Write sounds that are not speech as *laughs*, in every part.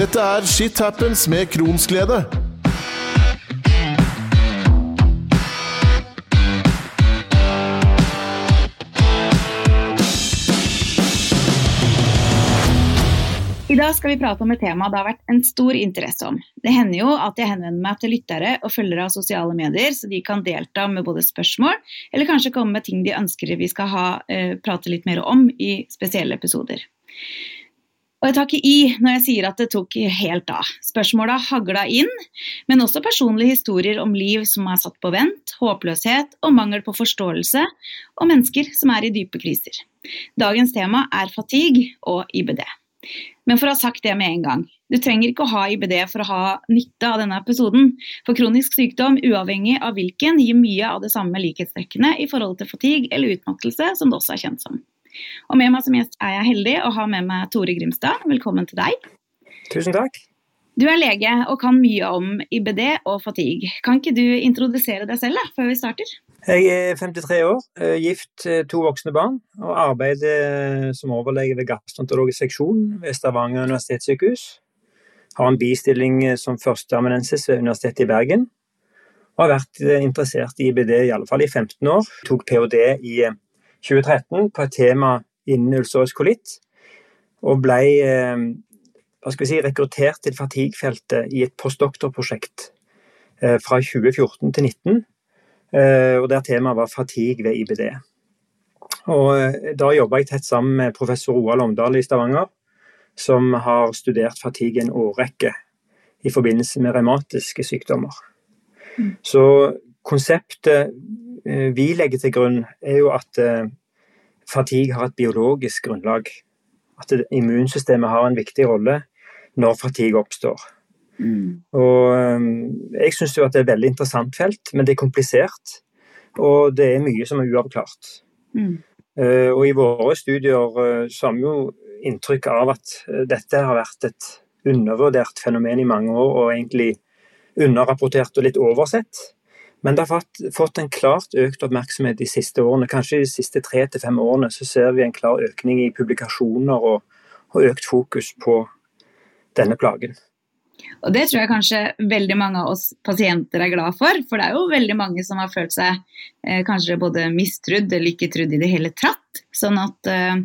Dette er Shit Happens med Kronsglede. I dag skal vi prate om et tema det har vært en stor interesse om. Det hender jo at jeg henvender meg til lyttere og følgere av sosiale medier, så de kan delta med både spørsmål, eller kanskje komme med ting de ønsker vi skal ha, eh, prate litt mer om i spesielle episoder. Og jeg tar ikke i når jeg sier at det tok helt av. Spørsmåla hagla inn, men også personlige historier om liv som er satt på vent, håpløshet og mangel på forståelse, og mennesker som er i dype kriser. Dagens tema er fatigue og IBD. Men for å ha sagt det med en gang, du trenger ikke å ha IBD for å ha nytte av denne episoden. For kronisk sykdom, uavhengig av hvilken, gir mye av det samme likhetstrekkene i forhold til fatigue eller utmattelse, som det også er kjent som. Og med meg som gjest er jeg heldig å ha med meg Tore Grimstad. Velkommen til deg. Tusen takk. Du er lege og kan mye om IBD og fatigue. Kan ikke du introdusere deg selv da, før vi starter? Jeg er 53 år, eh, gift, eh, to voksne barn, og arbeider som overlege ved gastroenterologisk seksjon ved Stavanger universitetssykehus. Har en bistilling eh, som førsteamanuensis ved Universitetet i Bergen. Og har vært interessert i IBD i alle fall i 15 år. Tok ph.d. i 2013 på et tema innen ulcerøs kolitt, og ble hva skal vi si, rekruttert til Fatigue-feltet i et postdoktorprosjekt fra 2014 til 2019 Eh, og der temaet var fatigue ved IBD. Og eh, da jobba jeg tett sammen med professor Roald Omdal i Stavanger, som har studert fatigue en årrekke i forbindelse med revmatiske sykdommer. Mm. Så konseptet eh, vi legger til grunn, er jo at fatigue har et biologisk grunnlag. At immunsystemet har en viktig rolle når fatigue oppstår. Mm. Og ehm, jeg syns jo at det er et veldig interessant felt, men det er komplisert. Og det er mye som er uavklart. Mm. Og i våre studier så har vi jo inntrykk av at dette har vært et undervurdert fenomen i mange år, og egentlig underrapportert og litt oversett. Men det har fått, en klart økt oppmerksomhet de siste årene. Kanskje de siste tre til fem årene så ser vi en klar økning i publikasjoner og, og økt fokus på denne plagen. Og det tror jeg kanskje veldig mange av oss pasienter er glad for. For det er jo veldig mange som har følt seg eh, kanskje både mistrudd eller ikke trudd i det hele tatt. Sånn at, eh,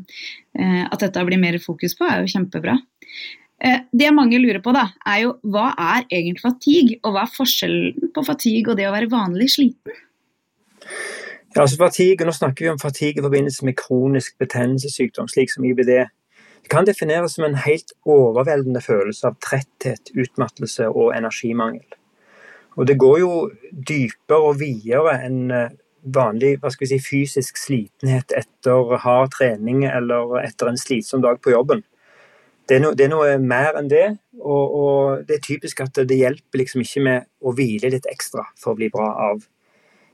eh, at dette blir mer fokus på, er jo kjempebra. Eh, det mange lurer på, da, er jo hva er egentlig fatigue? Og hva er forskjellen på fatigue og det å være vanlig sliten? Ja, altså fatigue, Nå snakker vi om fatigue i forbindelse med kronisk betennelsessykdom, slik som IBD. Det kan defineres som en helt overveldende følelse av tretthet, utmattelse og energimangel. Og det går jo dypere og videre enn eh, vanlig hva skal vi si, fysisk slitenhet etter hard trening eller etter en slitsom dag på jobben. Det er, no, det er noe, mer enn det, og, og, det er typisk at det hjelper liksom ikke med å hvile litt ekstra for å bli bra av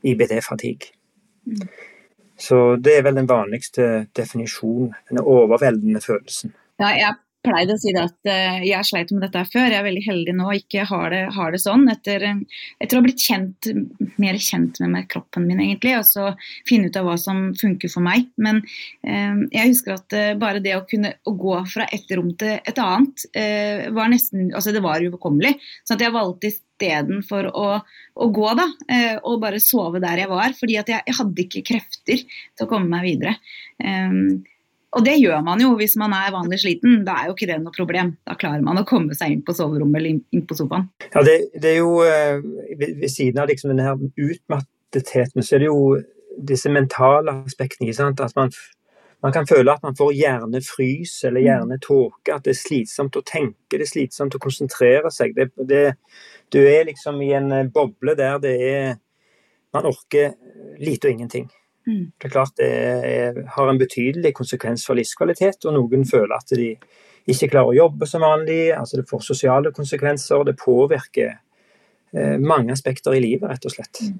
IBD-fatigue. Mm. Så det er vel den vanligste definisjonen, den overveldende følelsen. Ja, jeg pleide å si det at uh, jeg sleit med dette før. Jeg er veldig heldig nå og ikke har det, har det sånn. Etter, etter, å ha blitt kjent, mer kjent med, meg, kroppen min, egentlig, og så finne ut av hva som funker for meg. Men uh, jeg husker at uh, bare det å kunne å gå fra et rom til et annet, var nesten Altså, det var uoverkommelig. Så jeg valgte istedenfor å, å gå, da, og bare sove der jeg var. Fordi at jeg, jeg hadde ikke krefter til å komme meg videre. Um, og det gjør man jo hvis man er vanlig sliten. Da er jo ikke det noe problem. Da klarer man å komme seg inn på soverommet eller inn på sofaen. Ja, det, det er jo eh, ved, siden av liksom denne utmattetheten, så er det jo disse mentale aspektene. ikke sant? At man, man kan føle at man får hjernefrys eller mm. hjernetåke. At det er slitsomt å tenke, det er slitsomt å konsentrere seg. Det, det, du er liksom i en eh, boble der det er Man orker lite og ingenting. Mm. Det er klart det er, har en betydelig konsekvens for livskvalitet, og noen føler at de ikke klarer å jobbe som vanlig. altså Det får sosiale konsekvenser, det påvirker eh, mange aspekter i livet, rett og slett. Mm.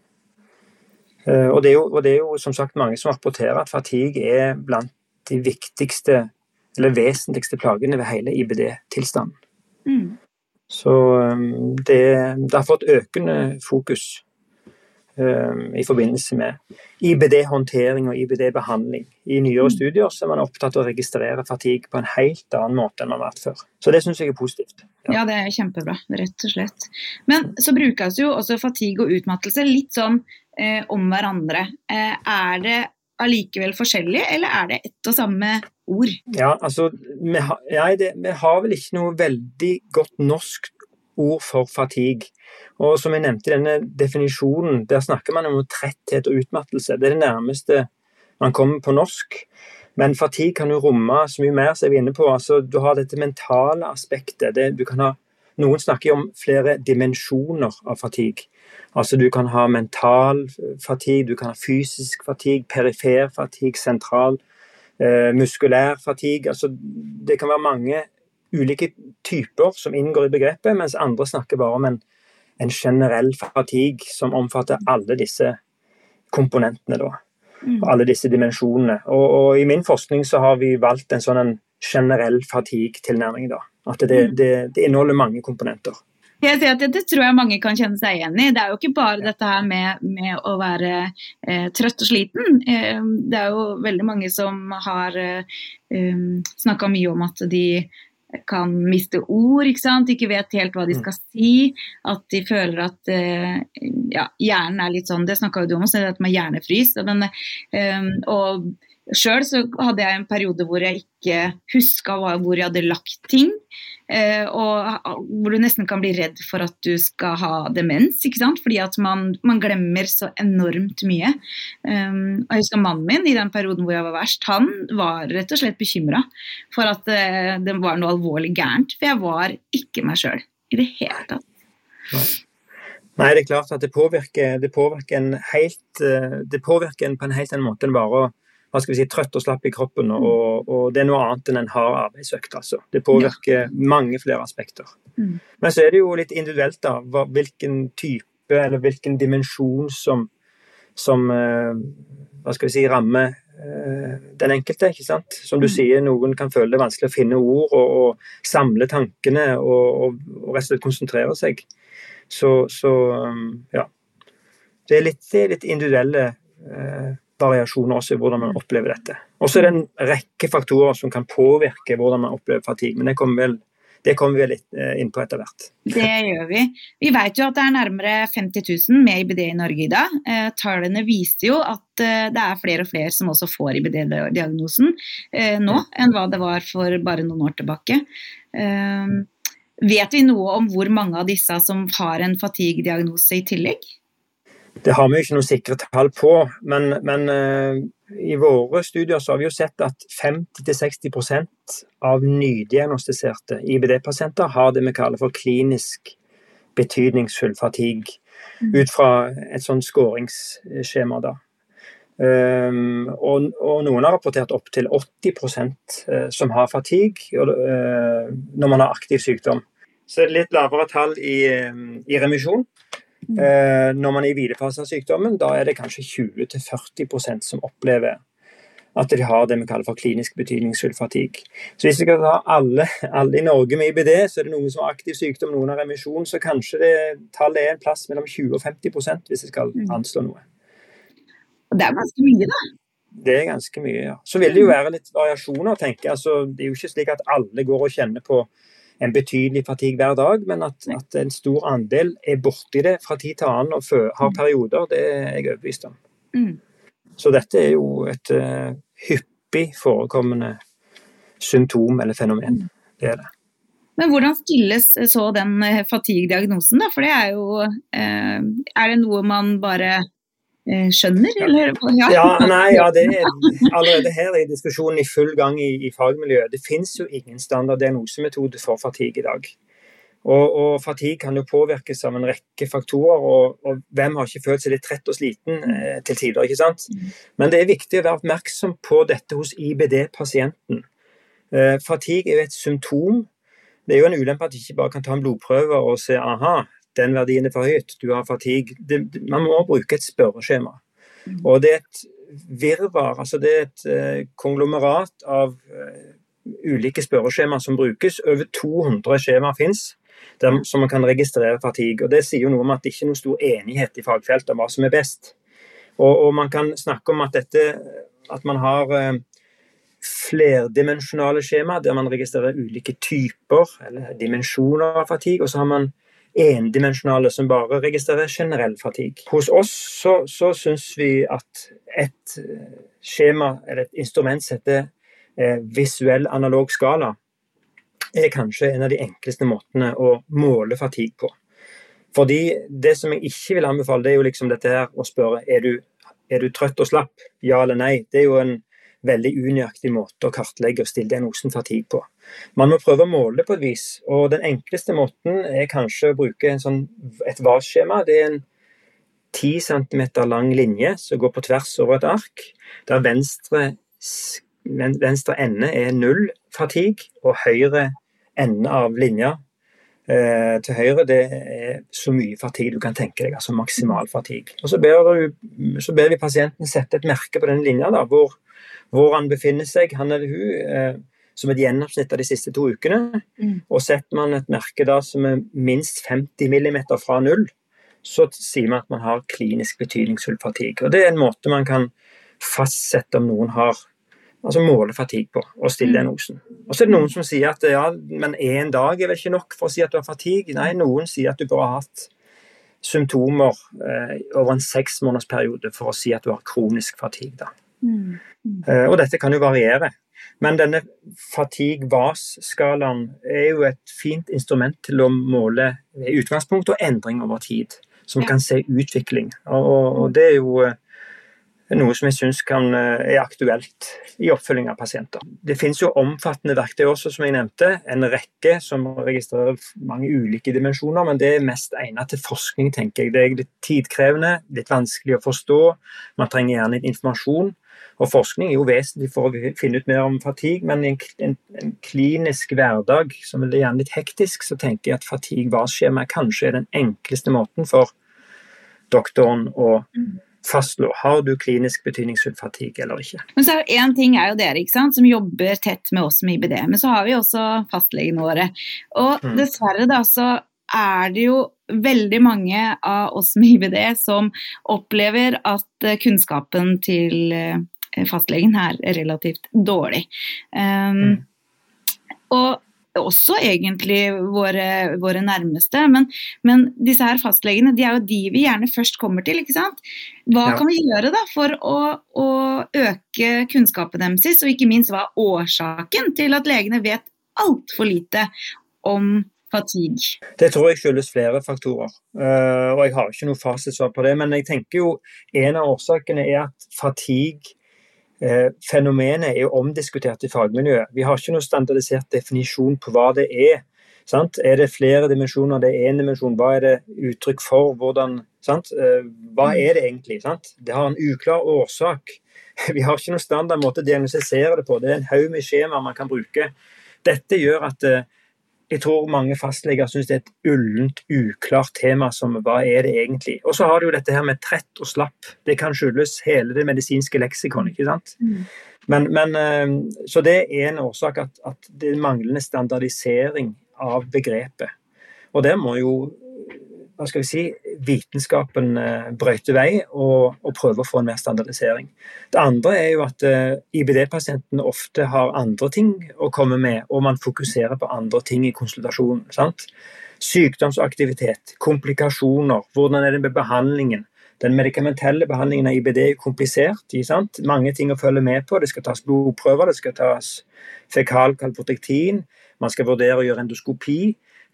Eh, og, det jo, og, det er jo, som sagt mange som rapporterer at fatigue er blant de viktigste eller vesentligste plagene ved hele IBD-tilstanden. Mm. Så um, det, det, har fått økende fokus i forbindelse med IBD-håndtering og IBD-behandling. I nyere mm. studier så er man opptatt av å registrere fatigue på en helt annen måte enn man har vært før. Så det syns jeg er positivt. Ja. ja. det er kjempebra, rett og slett. Men så brukes jo også fatigue og utmattelse litt sånn eh, om hverandre. Eh, er det allikevel forskjellig, eller er det ett og samme ord? Ja, altså, vi har, ja, det, vi har vel ikke noe veldig godt norsk ord for fatigue. Og som jeg nevnte i denne definisjonen, der snakker man om tretthet og utmattelse. Det er det nærmeste man kommer på norsk. Men fatigue kan jo romme så mye mer, som jeg var inne på. Altså, du har dette mentale aspektet. Det, du kan ha, noen snakker om flere dimensjoner av fatigue. Altså du kan ha mental fatigue, du kan ha fysisk fatigue, perifer fatigue, sentral, eh, muskulær fatigue. Altså det kan være mange ulike typer som inngår i begrepet, mens andre snakker bare om en en generell fatigue som omfatter alle disse komponentene. da. og Alle disse dimensjonene. Og, og, I min forskning så har vi valgt en sånn en generell fatigue-tilnærming. da. At det, mm. det, det, inneholder mange komponenter. At det, tror jeg mange kan kjenne seg igjen i. Det er jo ikke bare dette her med, med å være eh, trøtt og sliten. Eh, det er jo veldig mange som har eh, um, snakka mye om at de kan miste ord, ikke sant? ikke vet helt hva de mm. skal si. At de føler at uh, ja, hjernen er litt sånn Det snakka du om også, det man hjernefrys. Men, um, og Sjøl hadde jeg en periode hvor jeg ikke huska hvor jeg hadde lagt ting. Eh, og hvor du nesten kan bli redd for at du skal ha demens. ikke sant? Fordi at man, man glemmer så enormt mye. Um, og jeg husker Mannen min i den perioden hvor jeg var verst, han var rett og slett bekymra for at uh, det var noe alvorlig gærent. For jeg var ikke meg sjøl i det hele tatt. Nei, det er klart at det påvirker, det påvirker, en, helt, eh, det påvirker en på en helt annen måte enn bare å hva skal vi si, trøtt og slapp i kroppen. Mm. Og, og, det er noe annet enn en hard arbeidsøkt. altså. Det påvirker ja. mange flere aspekter. Mm. Men så er det jo litt individuelt da, hvilken type eller hvilken dimensjon som, som uh, hva skal vi si, rammer uh, den enkelte. ikke sant? Som du mm. sier, noen kan føle det vanskelig å finne ord og, og samle tankene og, og, rett og slett konsentrere seg. Så, så ja. Det er litt, det er litt individuelle uh, variasjoner også i hvordan man opplever dette. Og så er det en rekke faktorer som kan påvirke hvordan man opplever fatigue. Men det kommer, vel, det kommer vi litt eh, inn på etter hvert. Det gjør vi. Vi vet jo at det er nærmere 50 000 med IBD i Norge i dag. Eh, tallene viste jo at eh, det er flere og flere som også får IBD-diagnosen nå enn hva det var for bare noen år tilbake. Vet vi noe om hvor mange av disse som har en fatigue-diagnose i tillegg? Det har vi jo ikke noen sikre tall på, men, men uh, i våre studier så har vi jo sett at 50-60% av nydiagnostiserte IBD-pasienter har det vi kaller for klinisk betydningsfull fatigue, mm. ut fra et sånt skåringsskjema. da. Um, og, og, noen har rapportert opptil 80 uh, som har fatigue uh, når man har aktiv sykdom. Så er det litt lavere tall i, i remisjon. Eh, når man er i hvilephasen av sykdommen, da er det kanskje 20-40% som opplever at de har det vi kaller for klinisk betydningsfull fatigue. Så hvis vi skal ta alle, alle, i Norge med IBD, så er det noen som har aktiv sykdom, noen har remisjon, så kanskje det, tallet er en plass mellom 20 og 50 hvis jeg skal mm. anslå noe. Og Det er ganske mye, da. Det er ganske mye, ja. Så vil det jo mm. være litt variasjoner, tenker jeg. Altså, det er jo ikke slik at alle går og kjenner på en betydelig fatigue hver dag, men at, at, en stor andel er borti det fra tid til annen og har mm. perioder, det er jeg overbevist om. Mm. Så dette er jo et uh, hyppig forekommende symptom eller fenomen. Mm. Det er det. Men hvordan stilles så den eh, fatigue-diagnosen, da? For det er jo eh, Er det noe man bare Eh, skjønner, eller? Ja, ja nei, ja, det er *laughs* allerede her er diskusjonen i full gang i, i fagmiljøet. Det finnes jo ingen standard diagnosemetode for fatigue i dag. Og, og, fatigue kan jo påvirkes av en rekke faktorer, og, og, hvem har ikke følt seg litt trett og sliten eh, til tider, ikke sant? Mm. Men det er viktig å være oppmerksom på dette hos IBD-pasienten. Eh, fatigue er jo et symptom. Det er jo en ulempe at de ikke bare kan ta en blodprøve og se aha, den verdien er for høyt, du har fatigue. Det, man må bruke et spørreskjema. Og det er et virvar, altså det er et eh, konglomerat av eh, ulike spørreskjema som brukes. Over 200 skjemaer fins. som man kan registrere fatigue. Og Det sier jo noe om at det ikke er noe stor enighet i fagfeltet om hva som er best. Og, og man kan snakke om at, dette, at man har eh, flerdimensjonale skjema der man registrerer ulike typer eller dimensjoner av fatigue. Og så har man endimensjonale som bare registrerer generell fatigue. Hos oss så, så syns vi at et eh, skjema eller et instrument som heter eh, visuell analog skala, er kanskje en av de enkleste måtene å måle fatigue på. Fordi det som jeg ikke vil anbefale, det er jo liksom dette her å spørre er du, er du trøtt og slapp, ja eller nei. Det er jo en veldig unøyaktig måte å kartlegge og stille diagnosen fatigue på. Man må prøve å måle det på et vis, og den enkleste måten er kanskje å bruke sånn, et VAS-skjema. Det er en 10 cm lang linje som går på tvers over et ark, der venstre, venstre ende er null fatigue, og høyre ende av linja eh, til høyre, det er så mye fatigue du kan tenke deg, altså maksimal fatigue. Og så ber, du, så ber vi pasienten sette et merke på den linja hvor, hvor, han befinner seg, han eller hun, eh, som et gjennomsnitt av de siste to ukene. Mm. Og setter man et merke da som er minst 50 mm fra null, så sier man at man har klinisk betydningsfull fatigue. Og det er en måte man kan fastsette om noen har altså måle fatigue på og stille mm. diagnosen. Og så er det noen som sier at ja, men én dag er vel ikke nok for å si at du har fatigue. Nei, noen sier at du bare har hatt symptomer eh, over en seksmånedersperiode for å si at du har kronisk fatigue. Da. Mm. Mm. Eh, og dette kan jo variere. Men denne fatigue-VAS-skalaen er jo et fint instrument til å måle utgangspunkt og endring over tid. Som kan se utvikling. Og, og det er jo eh, noe som jeg syns eh, er aktuelt i oppfølging av pasienter. Det finnes jo omfattende verktøy også, som jeg nevnte. En rekke som registrerer mange ulike dimensjoner, men det er mest egnet til forskning, tenker jeg. Det er litt tidkrevende, litt vanskelig å forstå. Man trenger gjerne litt informasjon. Og forskning er jo vesentlig for å finne ut mer om fatigue, men i en, en, en, klinisk hverdag som er gjerne litt hektisk, så tenker jeg at fatigue-VAS-skjema kanskje er den enkleste måten for doktoren å mm fastslå har du klinisk betydningsfull fatigue eller ikke. Men så er Én ting er jo dere sant, som jobber tett med oss med IBD, men så har vi også fastlegene våre. Og mm. dessverre da så er det jo veldig mange av oss med IBD som opplever at eh, kunnskapen til eh, fastlegen er relativt dårlig. Um. Og også egentlig våre, våre nærmeste. Men, men, disse her fastlegene de er jo de vi gjerne først kommer til. ikke sant? Hva ja. kan vi gjøre da for å, å øke kunnskapen deres, og ikke minst hva er årsaken til at legene vet altfor lite om fatigue? Det tror jeg skyldes flere faktorer. Uh, og Jeg har ikke noe fasitsvar på det, men jeg tenker jo en av årsakene er at fatigue Eh, fenomenet er jo omdiskutert i fagmiljøet. Vi har ikke noe standardisert definisjon på hva det er. Sant? Er det flere dimensjoner, det er én dimensjon, hva er det uttrykk for? Hvordan, sant? Eh, hva mm. er det egentlig? Sant? Det har en uklar årsak. *laughs* Vi har ikke noen standard måte å diagnostisere det på. Det er en haug med skjemaer man kan bruke. Dette gjør at eh, jeg tror mange fastleger syns det er et ullent, uklart tema som hva er det egentlig. Og så har du jo dette her med trett og slapp. Det kan skyldes hele det medisinske leksikon. ikke sant? Mm. Men, men, eh, så det er en årsak at, at det er manglende standardisering av begrepet. Og der må jo hva skal vi si, vitenskapen eh, brøyter vei og, og prøver å få en mer standardisering. Det andre er jo at eh, IBD-pasientene ofte har andre ting å komme med, og man fokuserer på andre ting i konsultasjonen. sant? Sykdomsaktivitet, komplikasjoner, hvordan er det med behandlingen? Den medikamentelle behandlingen av IBD er komplisert. Sant? Mange ting å følge med på. Det skal tas blodprøver, det skal tas fekalkalprotektin, man skal vurdere å gjøre endoskopi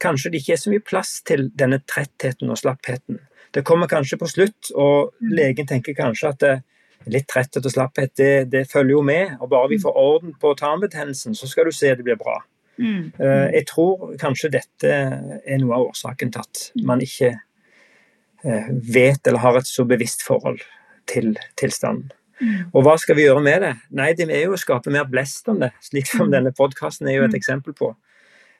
kanskje det ikke er så mye plass til denne trettheten og slappheten. Det kommer kanskje på slutt, og mm. legen tenker kanskje at det, litt tretthet og slapphet, det, det, følger jo med. Og bare vi mm. får orden på tarmbetennelsen, så skal du se det blir bra. Mm. Uh, jeg tror kanskje dette er noe av årsaken til at man ikke uh, vet eller har et så bevisst forhold til tilstanden. Mm. Og hva skal vi gjøre med det? Nei, det er jo å skape mer blest om det, slik som denne podkasten er jo et eksempel på.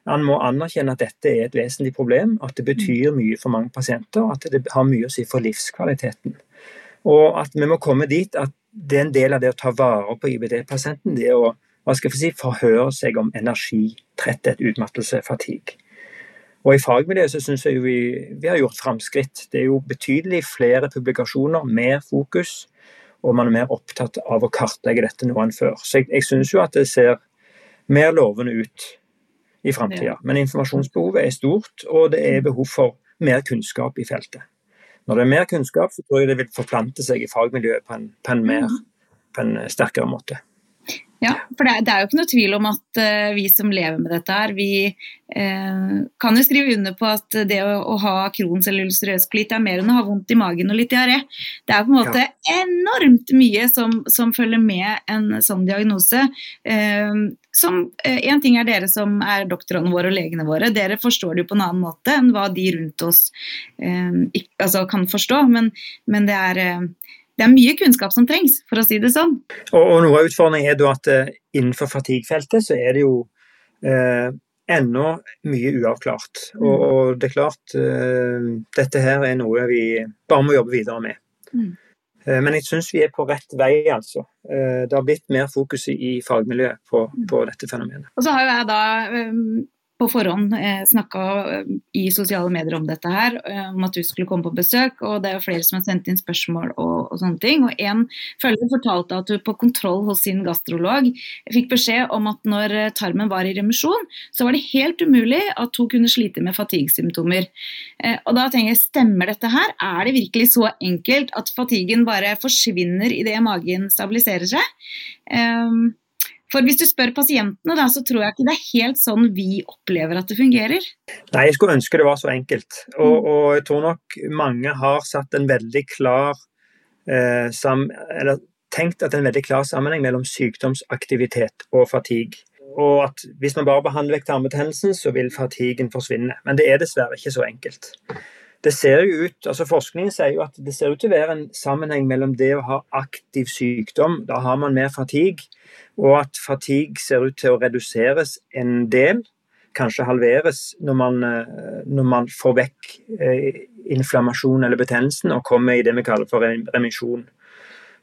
Han må anerkjenne at dette er et vesentlig problem, at det betyr mye for mange pasienter, at det har mye å si for livskvaliteten. Og at vi må komme dit at det er en del av det å ta vare på IBD-pasienten, det å hva skal jeg si, forhøre seg om energi, tretthet, utmattelse, fatigue. Og i fagmiljøet så syns jeg vi, vi har gjort framskritt. Det er jo betydelig flere publikasjoner, mer fokus, og man er mer opptatt av å kartlegge dette nå enn før. Så jeg, jeg syns jo at det ser mer lovende ut i framtida. Men informasjonsbehovet er stort, og det er behov for mer kunnskap i feltet. Når det er mer kunnskap, så tror jeg det vil forplante seg i fagmiljøet på en, på en, mer, på en sterkere måte. Ja, for det er, det er, jo ikke noe tvil om at uh, vi som lever med dette her, vi uh, kan jo skrive under på at det å, å ha Crohns eller ulcerøs kolitt er mer enn å ha vondt i magen og litt diaré. Det er på en måte ja. enormt mye som, som, følger med en sånn diagnose. Uh, som En ting er dere som er doktorene våre og legene våre, dere forstår det jo på en annen måte enn hva de rundt oss ikke, altså kan forstå, men, men det er det er mye kunnskap som trengs, for å si det sånn. Og, og Noe av utfordringen er at uh, innenfor fatigue-feltet så er det jo uh, ennå mye uavklart. Mm. Og, og, det er klart, uh, dette her er noe vi bare må jobbe videre med. Mm. Men jeg syns vi er på rett vei, altså. Det har blitt mer fokus i fagmiljøet på, mm. på dette fenomenet. Og så har jo jeg da på forhånd eh, snakka eh, i sosiale medier om dette her, eh, om at du skulle komme på besøk. og Det er jo flere som har sendt inn spørsmål og, og sånne ting. og En følger fortalte at du på kontroll hos sin gastrolog fikk beskjed om at når eh, tarmen var i remisjon, så var det helt umulig at hun kunne slite med fatigue-symptomer. Eh, og da tenker jeg, Stemmer dette her? Er det virkelig så enkelt at fatiguen bare forsvinner idet magen stabiliserer seg? Um, for hvis du spør pasientene, da, så tror jeg ikke det er helt sånn vi opplever at det fungerer. Nei, jeg skulle ønske det var så enkelt. Og, mm. og jeg tror nok mange har satt en veldig klar eh, sam, eller tenkt at det er en veldig klar sammenheng mellom sykdomsaktivitet og fatigue. Og at hvis man bare behandler vekk tarmbetennelsen, så vil fatiguen forsvinne. Men det er dessverre ikke så enkelt. Det ser jo ut, altså Forskningen sier jo at det ser ut til å være en sammenheng mellom det å ha aktiv sykdom, da har man mer fatigue, og at fatigue ser ut til å reduseres en del, kanskje halveres, når man, eh, når man får vekk eh, inflammasjon eller betennelsen og kommer i det vi kaller for remisjon.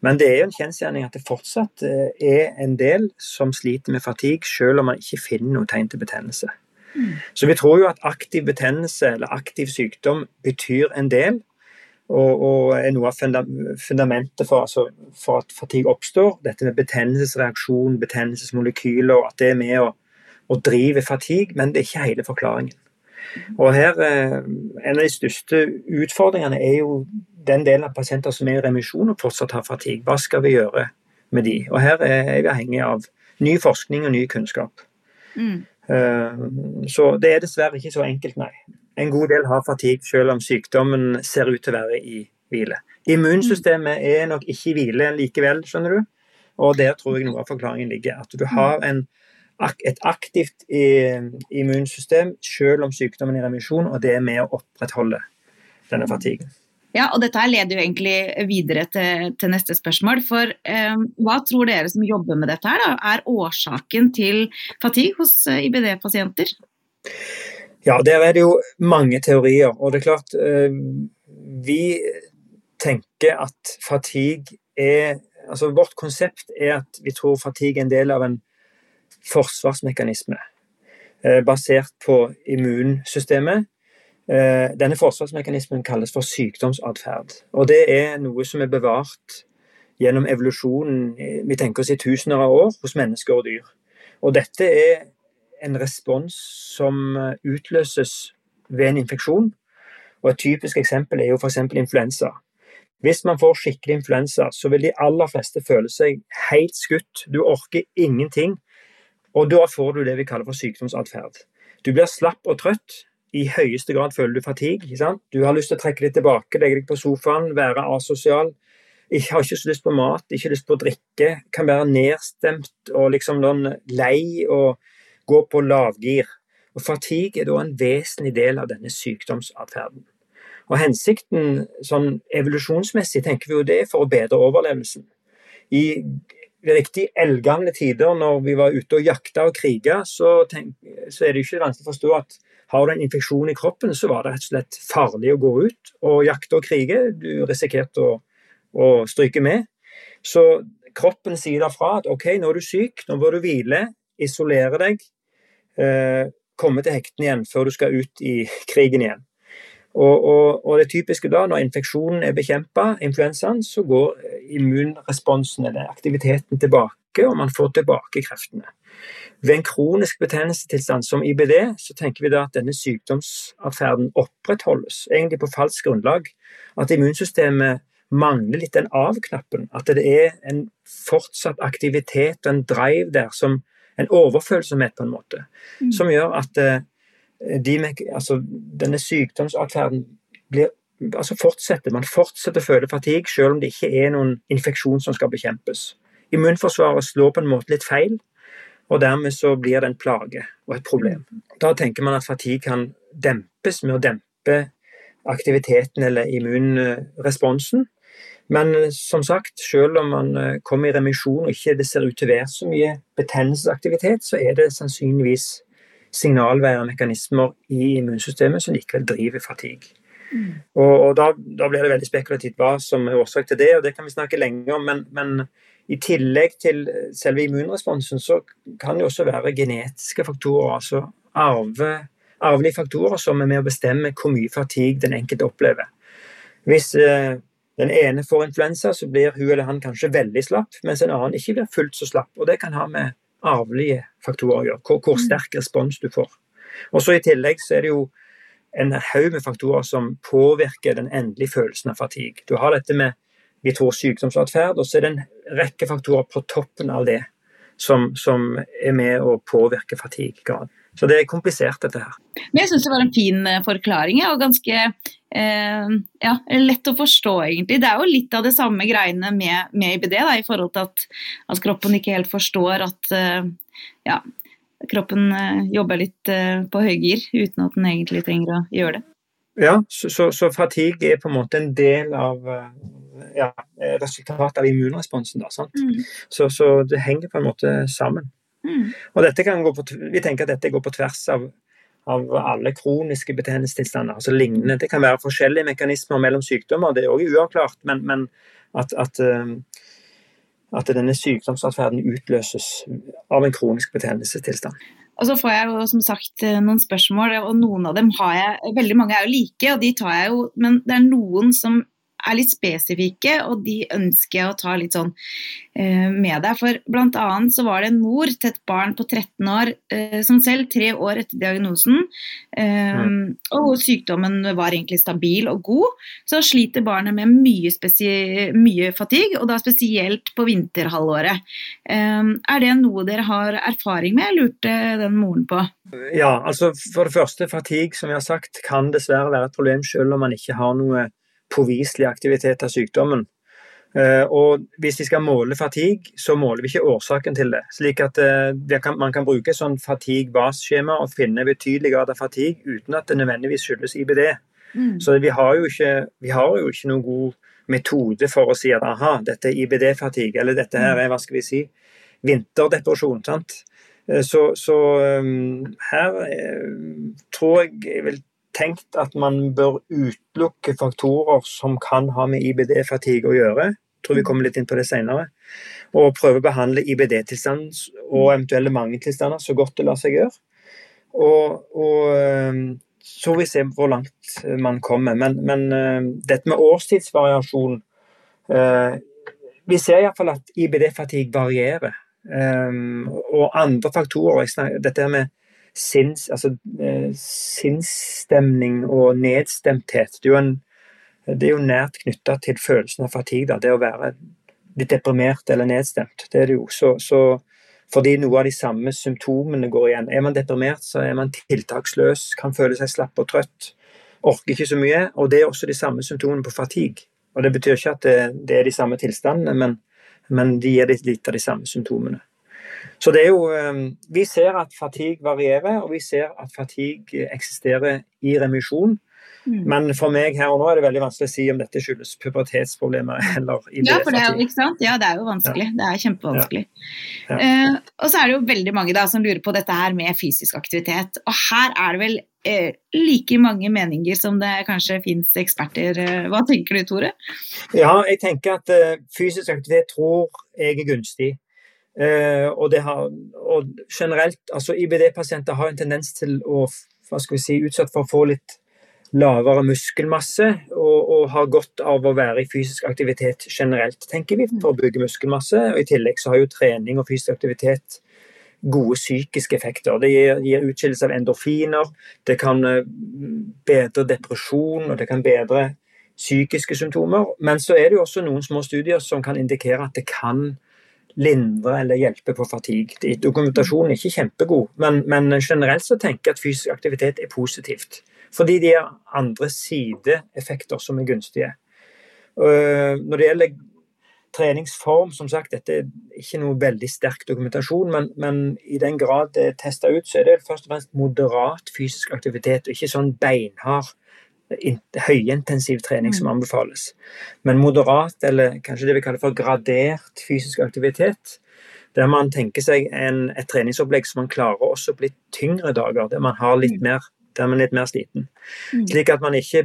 Men det er jo en kjensgjerning at det fortsatt eh, er en del som sliter med fatigue, selv om man ikke finner noe tegn til betennelse. Mm. Så vi tror jo at aktiv betennelse eller aktiv sykdom betyr en del og, og er noe av fundamentet for, altså, for, at fatigue oppstår. Dette med betennelsesreaksjon, betennelsesmolekyler, at det er med å, å drive fatigue, men det er ikke hele forklaringen. Og her, eh, En av de største utfordringene er jo den delen av pasienter som er i remisjon og fortsatt har fatigue. Hva skal vi gjøre med de? Og Her er vi avhengig av ny forskning og ny kunnskap. Mm. Eh, så det er dessverre ikke så enkelt, nei en god del har fatigue selv om sykdommen ser ut til å være i hvile. Immunsystemet er nok ikke i hvile likevel, skjønner du. Og der tror jeg noe av forklaringen ligger. At du har en, et aktivt eh, immunsystem selv om sykdommen er i remisjon, og det er med å opprettholde denne fatiguen. Ja, og Dette leder jo egentlig videre til, til neste spørsmål. for eh, Hva tror dere som jobber med dette, her da, er årsaken til fatigue hos eh, IBD-pasienter? Ja, der er det jo mange teorier. Og det er klart eh, Vi tenker at fatigue er Altså vårt konsept er at vi tror fatigue er en del av en forsvarsmekanisme eh, basert på immunsystemet. Eh, denne forsvarsmekanismen kalles for sykdomsatferd. Og det er noe som er bevart gjennom evolusjonen vi tenker oss i tusener av år hos mennesker og dyr. Og dette er en respons som eh, utløses ved en infeksjon. Og Et typisk eksempel er jo f.eks. influensa. Hvis man får skikkelig influensa, så vil de aller fleste føle seg helt skutt. Du orker ingenting. Og da får du det vi kaller for sykdomsatferd. Du blir slapp og trøtt. I høyeste grad føler du fatigue. Du har lyst til å trekke deg tilbake, legge deg på sofaen, være asosial. Jeg har ikke så lyst på mat, ikke lyst på å drikke. Kan være nedstemt og liksom lei og gå på lavgir. Og Fatigue er da en vesentlig del av denne sykdomsatferden. Og Hensikten sånn evolusjonsmessig tenker vi jo det er for å bedre overlevelsen. I riktig eldgamle tider, når vi var ute og jakta og kriga, så, så, er det ikke vanskelig å forstå at har du en infeksjon i kroppen, så var det rett og slett farlig å gå ut og jakte og krige. Du risikerte å, å stryke med. Så kroppen sier da fra at OK, nå er du syk, nå bør du hvile, isolere deg, Eh, komme til hektene igjen før du skal ut i *laughs* krigen igjen. Og, og, og det typiske da, når infeksjonen er bekjempa, influensaen, så går immunresponsen eller aktiviteten tilbake, og man får tilbake kreftene. Ved en kronisk betennelsestilstand som IBD, så tenker vi da at denne sykdomsatferden opprettholdes, egentlig på falskt grunnlag. At immunsystemet mangler litt den av-knappen. At det er en fortsatt aktivitet og en drive der, som en overfølsomhet på en måte, mm. som gjør at eh, de, altså, denne sykdomsatferden blir altså fortsetter. Man fortsetter å føle fatigue selv om det ikke er noen infeksjon som skal bekjempes. Immunforsvaret slår på en måte litt feil, og dermed så blir det en plage og et problem. Da tenker man at fatigue kan dempes med å dempe aktiviteten eller immunresponsen. Men som sagt, selv om man eh, kommer i remisjon og ikke det ser ut til å være så mye betennelsesaktivitet, så er det sannsynligvis signalveier mekanismer i immunsystemet som likevel driver fatigue. Mm. Og, og da, da, blir det veldig spekulativt hva som er årsak til det, og det kan vi snakke lenge om. Men, men, i tillegg til selve immunresponsen, så kan det også være genetiske faktorer. altså arve, arvelige faktorer som er med å bestemme hvor mye fatigue den enkelte opplever. Hvis eh, den ene får influensa, så blir hun eller han kanskje veldig slapp, mens en annen ikke blir fullt så slapp. Og det kan ha med arvelige faktorer å gjøre, hvor, hvor mm. sterk respons du får. Og så I tillegg så er det jo en haug med faktorer som påvirker den endelige følelsen av fatigue. Du har dette med vi tror sykdomsatferd, og så er det en rekke faktorer på toppen av det som, som er med å påvirke fatigue Så det er komplisert, dette her. Men jeg syns det var en fin eh, forklaring, og ganske eh, ja, lett å forstå, egentlig. Det er jo litt av det samme greiene med, med IBD, da, i forhold til at, at, kroppen ikke helt forstår at eh, ja, kroppen eh, jobber litt eh, på høygir uten at den egentlig trenger å gjøre det. Ja, så, så, så fatigue er på en måte en del av eh, ja, resultatet av immunresponsen. Da, mm. så, så, det henger på en måte sammen. Mm. Og dette kan gå på, Vi tenker at dette går på tvers av, av alle kroniske betennelsestilstander. altså lignende. Det kan være forskjellige mekanismer mellom sykdommer, det er òg uavklart. Men, men at, at at denne sykdomsatferden utløses av en kronisk betennelsestilstand. Og så får jeg jo som sagt eh, noen spørsmål, og noen av dem har jeg Veldig mange er jo like, og de tar jeg jo Men det er noen som er litt spesifikke, og de ønsker jeg å ta litt sånn eh, med deg. For blant annet så var det en mor til et barn på 13 år eh, som selv, tre år etter diagnosen, eh, mm. og sykdommen var egentlig stabil og god, så sliter barnet med mye, mye fatigue, og da spesielt på vinterhalvåret. Eh, er det noe dere har erfaring med, lurte den moren på? Ja, altså for det første, fatigue som vi har sagt, kan dessverre være et problem selv om man ikke har noe påviselig aktivitet av sykdommen. Eh, og hvis vi skal måle fatigue, så måler vi ikke årsaken til det. Slik at eh, man kan bruke sånn fatigue-basskjema og finne betydelig grad av fatigue uten at det nødvendigvis skyldes IBD. Mm. Så vi har, jo ikke, vi har jo ikke noen god metode for å si at aha, dette er IBD-fatigue, eller dette her er hva skal vi si, vinterdepresjon. sant? Eh, så, så um, her tror jeg jeg vil tenkt at man bør utelukke faktorer som kan ha med IBD-fatigue å gjøre. Jeg tror vi kommer litt inn på det senere. Og prøve å behandle IBD-tilstand og eventuelle mangeltilstander så godt det lar seg gjøre. Og, og så får vi se hvor langt man kommer. Men, men ehm, dette med årstidsvariasjon eh, Vi ser iallfall at IBD-fatigue varierer. Og andre faktorer Dette med sinns, altså, eh, sinnsstemning og nedstemthet. Det er jo, en, det er jo nært knytta til følelsen av fatigue. Det å være litt deprimert eller nedstemt. Det er det jo. Så, så, fordi noe av de samme symptomene går igjen. Er man deprimert, så er man tiltaksløs, kan føle seg slapp og trøtt. Orker ikke så mye. Og det er også de samme symptomene på fatigue. Og det betyr ikke at det, det er de samme tilstandene, men, men de gir litt av de samme symptomene. Så det er jo ehm, Vi ser at fatigue varierer, og vi ser at fatigue eksisterer i remisjon. Mm. Men for meg her og nå er det veldig vanskelig å si om dette skyldes pubertetsproblemer *laughs* eller Ja, for det er ikke sant? ja, det er jo vanskelig. Ja. Det er kjempevanskelig. Ja. Ja. Uh, og så er det jo veldig mange da som lurer på dette her med fysisk aktivitet. Og her er det vel uh, like mange meninger som det kanskje fins eksperter. Uh, hva tenker du, Tore? Ja, jeg tenker at fysisk aktivitet tror jeg er gunstig. Eh, og, har, og, generelt, altså IBD-pasienter har en tendens til å hva skal vi si, utsatt for å få litt lavere muskelmasse og, og, har godt av å være i fysisk aktivitet generelt, tenker vi, for å bygge muskelmasse. og I tillegg så har jo trening og fysisk aktivitet gode psykiske effekter. Det gir, gir utskillelse av endorfiner, det kan eh, bedre depresjon og det kan bedre psykiske symptomer. Men så er det jo også noen små studier som kan indikere at det kan lindre eller hjelpe på fatigue. Dokumentasjonen er ikke kjempegod, men, men generelt så tenker jeg at fysisk aktivitet er positivt. Fordi de har andre sideeffekter som er gunstige. Øh, når det gjelder treningsform, som sagt, dette er ikke noe veldig sterk dokumentasjon, men, men i den grad det er testa ut, så er det først og fremst moderat fysisk aktivitet, og ikke sånn beinhard høyintensiv trening som mm. anbefales. Men moderat, eller kanskje det vi kaller for gradert fysisk aktivitet, der man tenker seg en, et treningsopplegg som man klarer også på litt tyngre dager, der man har litt mm. mer der man er litt mer sliten. Mm. Slik at man ikke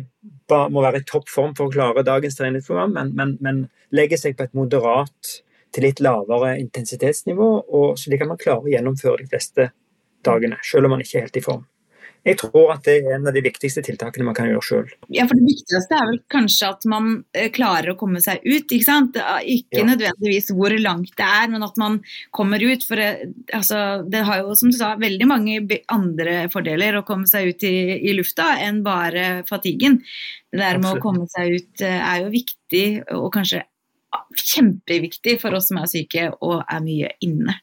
må være i topp form for å klare dagens treningsprogram, men, men, men legge seg på et moderat til litt lavere intensitetsnivå, og slik at man klarer å gjennomføre de fleste dagene, selv om man ikke er helt i form. Jeg tror at det er en av de viktigste tiltakene man kan gjøre sjøl. Ja, for det viktigste er vel kanskje at man eh, klarer å komme seg ut, ikke sant. Ikke ja. nødvendigvis hvor langt det er, men at man kommer ut. For det, eh, altså, det har jo, som du sa, veldig mange andre fordeler å komme seg ut i, i lufta enn bare fatiguen. Det der med Absolutt. å komme seg ut eh, er jo viktig, og kanskje kjempeviktig for oss som er syke og er mye inne.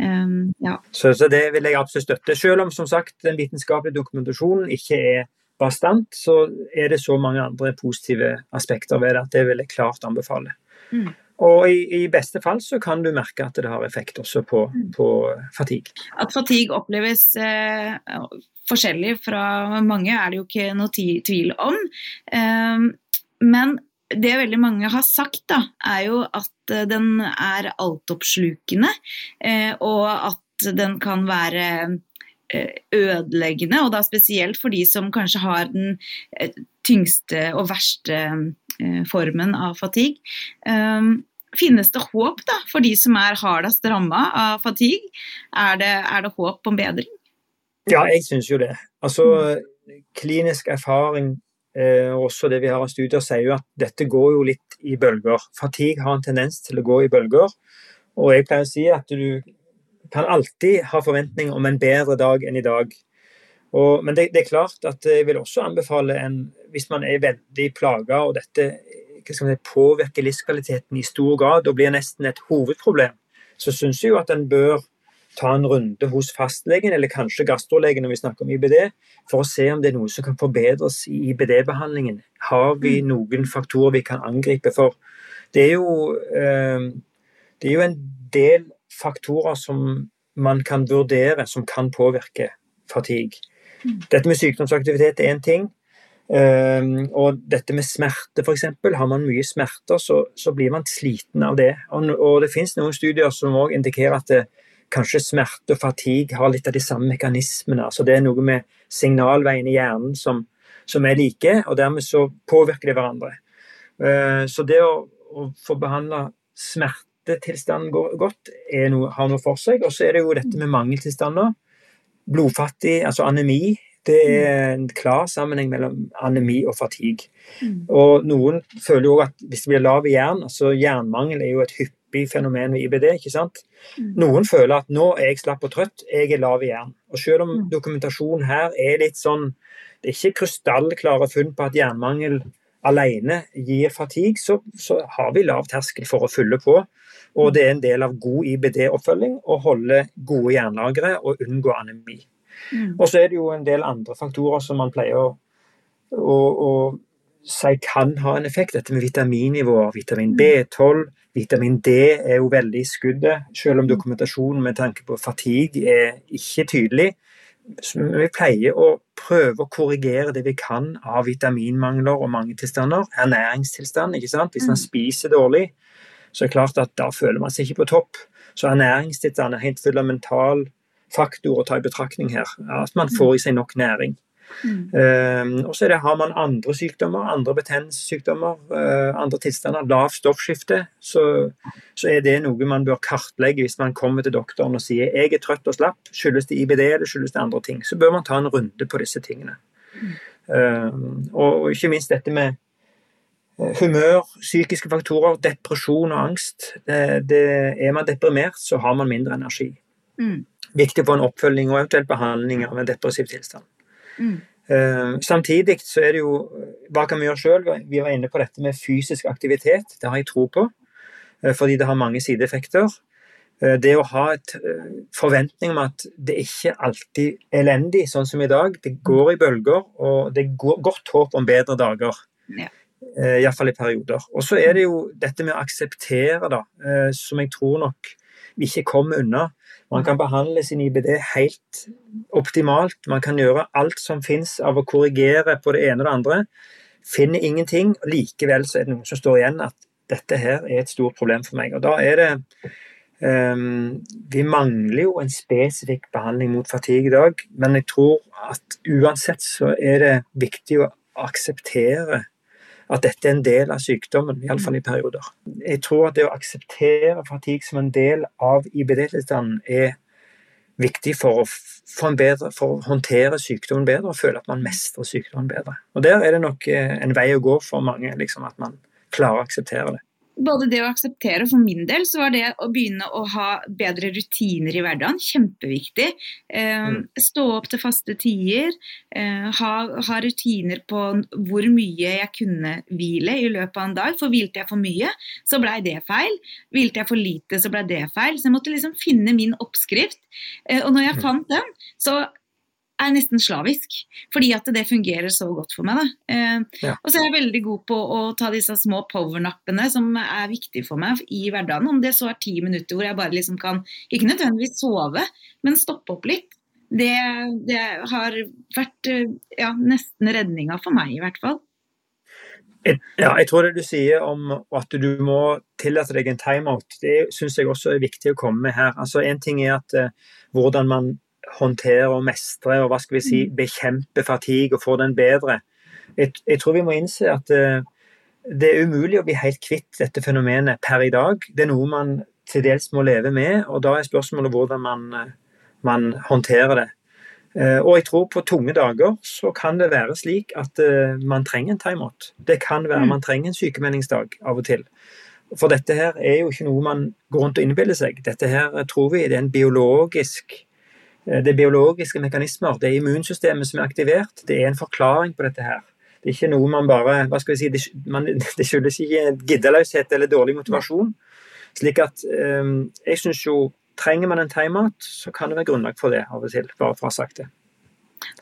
Um, ja. så, så, det vil jeg absolutt støtte. Selv om som sagt den vitenskapelige dokumentasjonen ikke er bastant, så er det så mange andre positive aspekter ved det at det vil jeg klart anbefale. Mm. Og i, i, beste fall så kan du merke at det har effekt også på, mm. på fatigue. At fatigue oppleves eh, forskjellig fra mange er det jo ikke noe tvil om. Um, men det veldig mange har sagt, da, er jo at eh, den er altoppslukende, eh, og at den kan være eh, ødeleggende, og da spesielt for de som kanskje har den tyngste og verste formen av fatigue. Finnes det håp da, for de som er hardest ramma av fatigue? Er det, er det håp om bedring? Ja, jeg syns jo det. Altså, mm. klinisk erfaring Eh, også det vi har av studier sier jo at dette går jo litt i bølger. Fatigue har en tendens til å gå i bølger. Og jeg pleier å si at du kan alltid ha forventning om en bedre dag enn i dag. Og, men det, det, er klart at jeg vil også anbefale en Hvis man er veldig plaga og dette si, påvirker livskvaliteten i stor grad og blir nesten et hovedproblem, så syns jeg jo at en bør ta en runde hos fastlegen, eller kanskje gastrolegen når vi snakker om IBD, for å se om det er noe som kan forbedres i IBD-behandlingen. Har vi mm. noen faktorer vi kan angripe? For det er jo, eh, det er jo en del faktorer som man kan vurdere som kan påvirke fatigue. Mm. Dette med sykdomsaktivitet er én ting. Um, og dette med smerte, f.eks. Har man mye smerter, så, så, blir man sliten av det. Og, og det finnes noen studier som òg indikerer at det, kanskje smerte og fatigue har litt av de samme mekanismene. altså Det er noe med signalveiene i hjernen som, som er like, og dermed så påvirker de hverandre. Eh, så det å, å få behandla smertetilstanden godt noe, har noe for seg. Og så er det jo dette med mangeltilstander. Blodfattig, altså anemi. Det er en klar sammenheng mellom anemi og fatigue. Mm. Og noen føler jo at hvis det blir lav i jern, altså jernmangel er jo et hyppig hyppig fenomen ved IBD. ikke sant? Mm. Noen føler at nå er jeg slapp og trøtt, jeg er lav i jern. Og selv om mm. dokumentasjonen her er litt sånn Det er ikke krystallklare funn på at jernmangel alene gir fatigue, så, så, har vi lav terskel for å fylle på. Og det er en del av god IBD-oppfølging å holde gode jernlagre og unngå anemi. Mm. Og så er det jo en del andre faktorer som man pleier å, å, å si kan ha en effekt. Dette med vitaminnivåer, vitamin mm. B12, vitamin D er jo veldig i skuddet, selv om mm. dokumentasjonen med tanke på fatigue er ikke tydelig. Så vi pleier å prøve å korrigere det vi kan av vitaminmangler og mangetilstander. Ernæringstilstand, ikke sant. Hvis man mm. spiser dårlig, så er det klart at da føler man seg ikke på topp. Så ernæringstilstand er helt fundamental faktor å ta i betraktning her. At man får i seg nok næring. Mm. Eh, og så det, har man andre sykdommer, andre betennelsessykdommer, eh, andre tilstander, lavt stoffskifte, så, så er det noe man bør kartlegge hvis man kommer til doktoren og sier jeg er trøtt og slapp, skyldes det IBD eller skyldes det andre ting. Så bør man ta en runde på disse tingene. Eh, og, og ikke minst dette med eh, humør, psykiske faktorer, depresjon og angst. Det, det, er man deprimert, så har man mindre energi. Mm. Viktig å få en oppfølging og eventuelt behandling av en depressiv tilstand. Mm. Eh, samtidig så er det jo Hva kan vi gjøre sjøl? Vi var inne på dette med fysisk aktivitet. Det har jeg tro på, eh, fordi det har mange sideeffekter. Eh, det å ha et forventning om at det ikke alltid er elendig, sånn som i dag. Det går i bølger, og det er godt håp om bedre dager. Ja. Iallfall i perioder. Og så er det jo dette med å akseptere, da, som jeg tror nok vi ikke kommer unna. Man kan behandle sin IBD helt optimalt. Man kan gjøre alt som fins av å korrigere på det ene og det andre. Finner ingenting. Likevel så er det noen som står igjen at dette her er et stort problem for meg. Og da er det um, Vi mangler jo en spesifikk behandling mot fatigue i dag, men jeg tror at uansett så er det viktig å akseptere at dette er en del av sykdommen, iallfall i perioder. Jeg tror at det å akseptere fatigue som en del av IBD-tilstanden er viktig for å, bedre, for å håndtere sykdommen bedre og føle at man mestrer sykdommen bedre. Og Der er det nok eh, en vei å gå for mange, liksom, at man klarer å akseptere det. Både det å akseptere, og for min del så var det å begynne å ha bedre rutiner i hverdagen kjempeviktig. Eh, Mm. Stå opp til faste tider, eh, ha, ha rutiner på hvor mye jeg kunne hvile i løpet av en dag. For hvilte jeg for mye, så blei det feil. Hvilte jeg for lite, så blei det feil. Så jeg måtte liksom finne min oppskrift. Eh, og når jeg Mm. fant den, så er nesten slavisk. Fordi at det fungerer så godt for meg. Eh, Ja. og så er jeg veldig god på å ta disse små powernappene som er viktige for meg i hverdagen. Om det så er ti minutter hvor jeg bare liksom kan, ikke nødvendigvis sove, men stoppe opp litt. Det, det har vært eh, ja, nesten redninga for meg, i hvert fall. Jeg- Ja, jeg tror det du sier om at du må tillate deg en timeout, det syns jeg også er viktig å komme med her. Altså En ting er at eh, hvordan man håndterer og mestre og hva skal vi si, bekjempe fatigue og få den bedre. Jeg, jeg tror vi må innse at uh, det er umulig å bli helt kvitt dette fenomenet per i dag. Det er noe man til dels må leve med, og da er spørsmålet hvordan man, eh, man håndterer det. Uh, Og jeg tror på tunge dager så kan det være slik at uh, man trenger en timeout. Det kan være Mm. man trenger en sykemeldingsdag av og til. For dette her er jo ikke noe man går rundt og innbiller seg. Dette her tror vi det er en biologisk det er biologiske mekanismer. Det er immunsystemet som er aktivert. Det er en forklaring på dette her. Det er ikke noe man bare hva skal vi si, Det, *laughs* skyldes ikke giddeløshet eller dårlig motivasjon. Slik at eh, jeg syns jo Trenger man en timeout, så kan det være grunnlag for det av og til. Bare for å ha sagt det.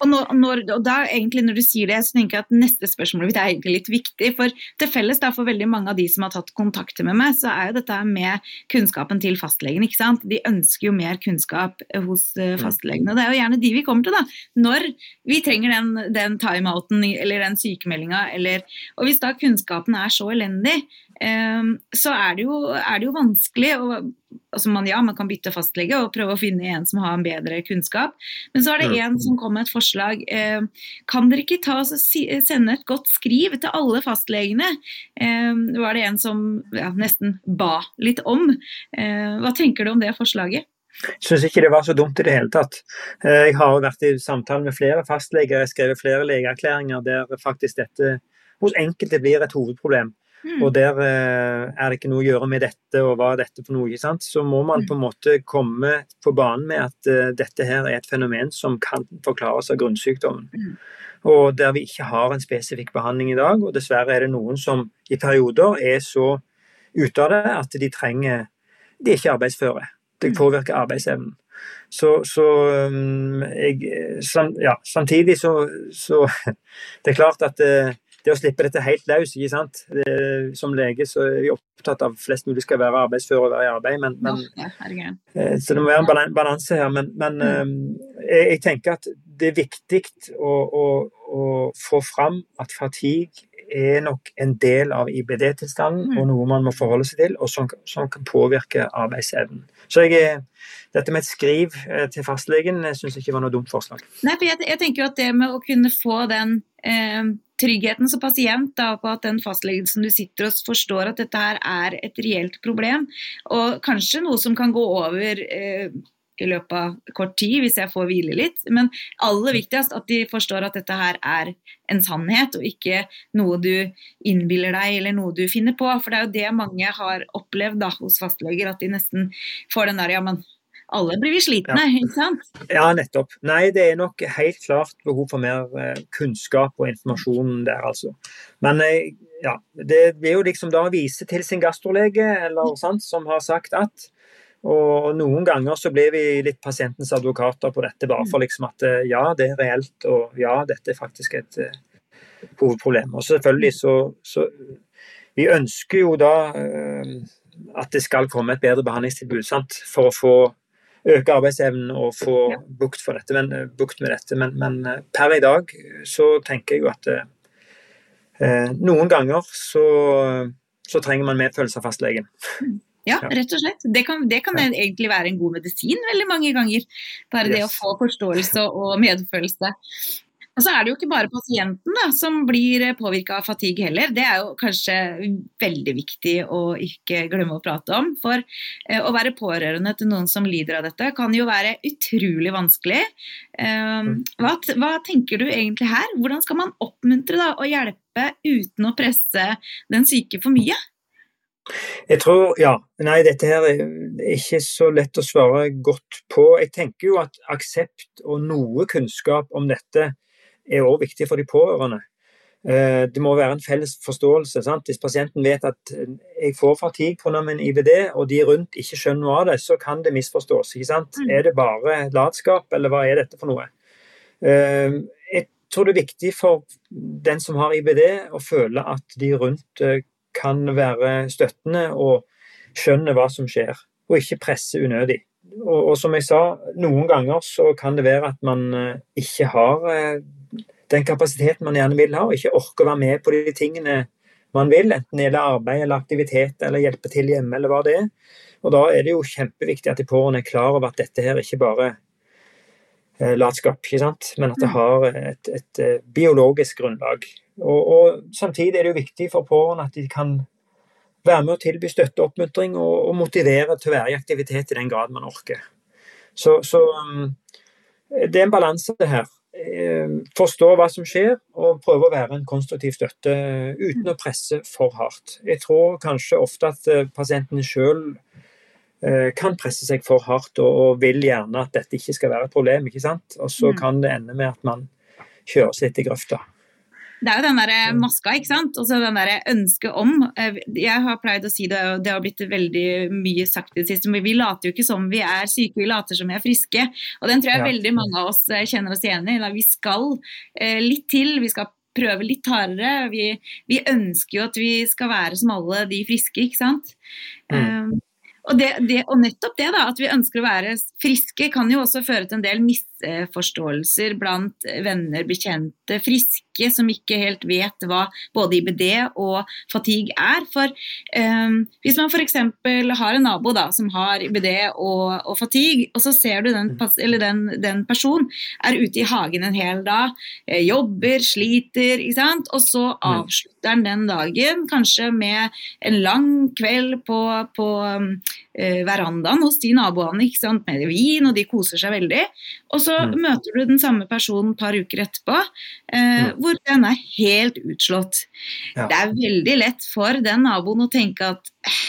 Og, når, når, og da egentlig når du sier det, så tenker jeg at neste spørsmål mitt er egentlig litt viktig. For til felles da, for veldig mange av de som har tatt kontakt med meg, så er jo dette med kunnskapen til fastlegen. ikke sant? De ønsker jo mer kunnskap eh, hos fastlegene. fastlegen. Og det er jo gjerne de vi kommer til, da. Når vi trenger den, den timeouten eller den sykemeldinga, eller Og hvis da kunnskapen er så elendig, eh, så er det jo, er det jo vanskelig Og, altså man, ja, man kan bytte fastlege og prøve å finne en som har en bedre kunnskap. Men så er det en som kom med et forslag. Eh, kan dere ikke ta, sende et godt skriv til alle fastlegene? Det var det en som ja, nesten ba litt om. Eh, hva tenker du om det forslaget? Jeg Syns ikke det var så dumt i det hele tatt. Eh, Jeg har vært i samtale med flere fastleger, jeg har skrevet flere legeerklæringer der faktisk dette hos enkelte blir et hovedproblem. Mm. Og der eh, er det ikke noe å gjøre med dette, og hva er dette for noe? ikke sant? Så må man på en måte komme på banen med at eh, dette her er et fenomen som kan forklares av grunnsykdommen. Mm. Og der vi ikke har en spesifikk behandling i dag, og dessverre er det noen som i perioder er så ute av det at de trenger De er ikke arbeidsføre. Det Mm. påvirker arbeidsevnen. Så, så um, jeg, sam, ja, samtidig så, så *laughs* Det er klart at det, det å slippe dette helt løs, ikke sant. Som lege så er vi opptatt av at flest mulig skal være arbeidsføre og være i arbeid, men, men ja. Eh, Så det må være en balanse her. Men, men eh, jeg, jeg tenker at det er viktig å, å, å få fram at fatigue er nok en del av IBD-tilstanden, og noe man må forholde seg til, og som, som kan påvirke arbeidsevnen. Så jeg, dette med et skriv til fastlegen syns jeg ikke var noe dumt forslag. Nei, for jeg, jeg, tenker jo at det med å kunne få den eh, tryggheten som pasient da, på at den fastlegen som du sitter hos forstår at dette her er et reelt problem, og kanskje noe som kan gå over eh, i løpet av kort tid hvis jeg får hvile litt. Men aller viktigst at de forstår at dette her er en sannhet, og ikke noe du innbiller deg eller noe du finner på. For det er jo det mange har opplevd da, hos fastleger, at de nesten får den der ja, men alle blir vi slitne, ja. ikke sant? Ja, nettopp. Nei, det er nok helt klart behov for mer eh, kunnskap og informasjon der, altså. Men eh, ja, det blir jo liksom da å vise til sin gastrolege eller sant, som har sagt at og noen ganger så blir vi litt pasientens advokater på dette, bare for liksom at eh, ja, det er reelt, og ja, dette er faktisk et hovedproblem. Og selvfølgelig så, så Vi ønsker jo da at det skal komme et bedre behandlingstilbud sant? for å få øke arbeidsevnen og få bukt, dette, men, bukt med dette. Men, men, per i dag så tenker jeg jo at eh, noen ganger så, så trenger man medfølelse av fastlegen. Ja, rett og slett. Det kan, det kan egentlig være en god medisin veldig mange ganger. Bare det å få forståelse og medfølelse. Og så er det jo ikke bare pasienten da, som blir påvirka av fatigue heller. Det er jo kanskje veldig viktig å ikke glemme å prate om. For eh, å være pårørende til noen som lider av dette, kan jo være utrolig vanskelig. Eh, hva, hva, tenker du egentlig her? Hvordan skal man oppmuntre da, og hjelpe uten å presse den syke for mye? Jeg tror, ja. Nei, dette her er ikke så lett å svare godt på. Jeg tenker jo at aksept og noe kunnskap om dette er òg viktig for de pårørende. Eh, det må være en felles forståelse. Sant? Hvis pasienten vet at jeg får fatigue pga. min IBD, og de rundt ikke skjønner noe av det, så kan det misforstås. Mm. Er det bare latskap, eller hva er dette for noe? Eh, jeg tror det er viktig for den som har IBD, å føle at de rundt eh, kan være støttende og skjønne hva som skjer, og ikke presse unødig. Og, og, som jeg sa, noen ganger så kan det være at man eh, ikke har eh, den kapasiteten man gjerne vil ha, og ikke orker å være med på de tingene man vil, enten det gjelder arbeid eller aktivitet eller hjelpe til hjemme eller hva det er. Og Da er det jo kjempeviktig at de pårørende er klar over at dette her ikke bare er latskap, ikke sant? men at det mm. har et, et biologisk grunnlag. Og, og, Samtidig er det jo viktig for pårørende at de kan være med å tilby støtte oppmuntring, og, og, motivere til å være i aktivitet i den grad man orker. Så, så um, det er en balanse her. Eh, forstå hva som skjer, og prøve å være en konstruktiv støtte uten å presse for hardt. Jeg tror kanskje ofte at eh, pasientene sjøl eh, kan presse seg for hardt og, og, vil gjerne at dette ikke skal være et problem. ikke sant? Og så mm. kan det ende med at man kjører seg litt i grøfta. Det er jo den der maska, ikke sant. Og så den der ønsket om. Eh, jeg har pleid å si det, og det har blitt veldig mye sagt i det siste, men vi later jo ikke som vi er syke, vi later som vi er friske. Og den tror jeg ja. veldig mange av oss eh, kjenner oss igjen i. Vi skal eh, litt til. Vi skal prøve litt hardere. Vi, vi, ønsker jo at vi skal være som alle de friske, ikke sant. Mm. Um, og, det, det, og, nettopp det, da, at vi ønsker å være friske, kan jo også føre til en del misforståelser blant venner, bekjente, friske som ikke helt vet hva både IBD og fatigue er. For um, hvis man f.eks. har en nabo da, som har IBD og, og fatigue, og så ser du den, den, den personen er ute i hagen en hel dag, eh, jobber, sliter, ikke sant? og så mm. avslutter han den dagen kanskje med en lang kveld på, på eh, verandaen hos de naboene ikke sant? med vin, og de koser seg veldig. Og så mm. møter du den samme personen et par uker etterpå, eh, mm. hvor den er helt utslått. Ja. Det er veldig lett for den naboen å tenke at eh,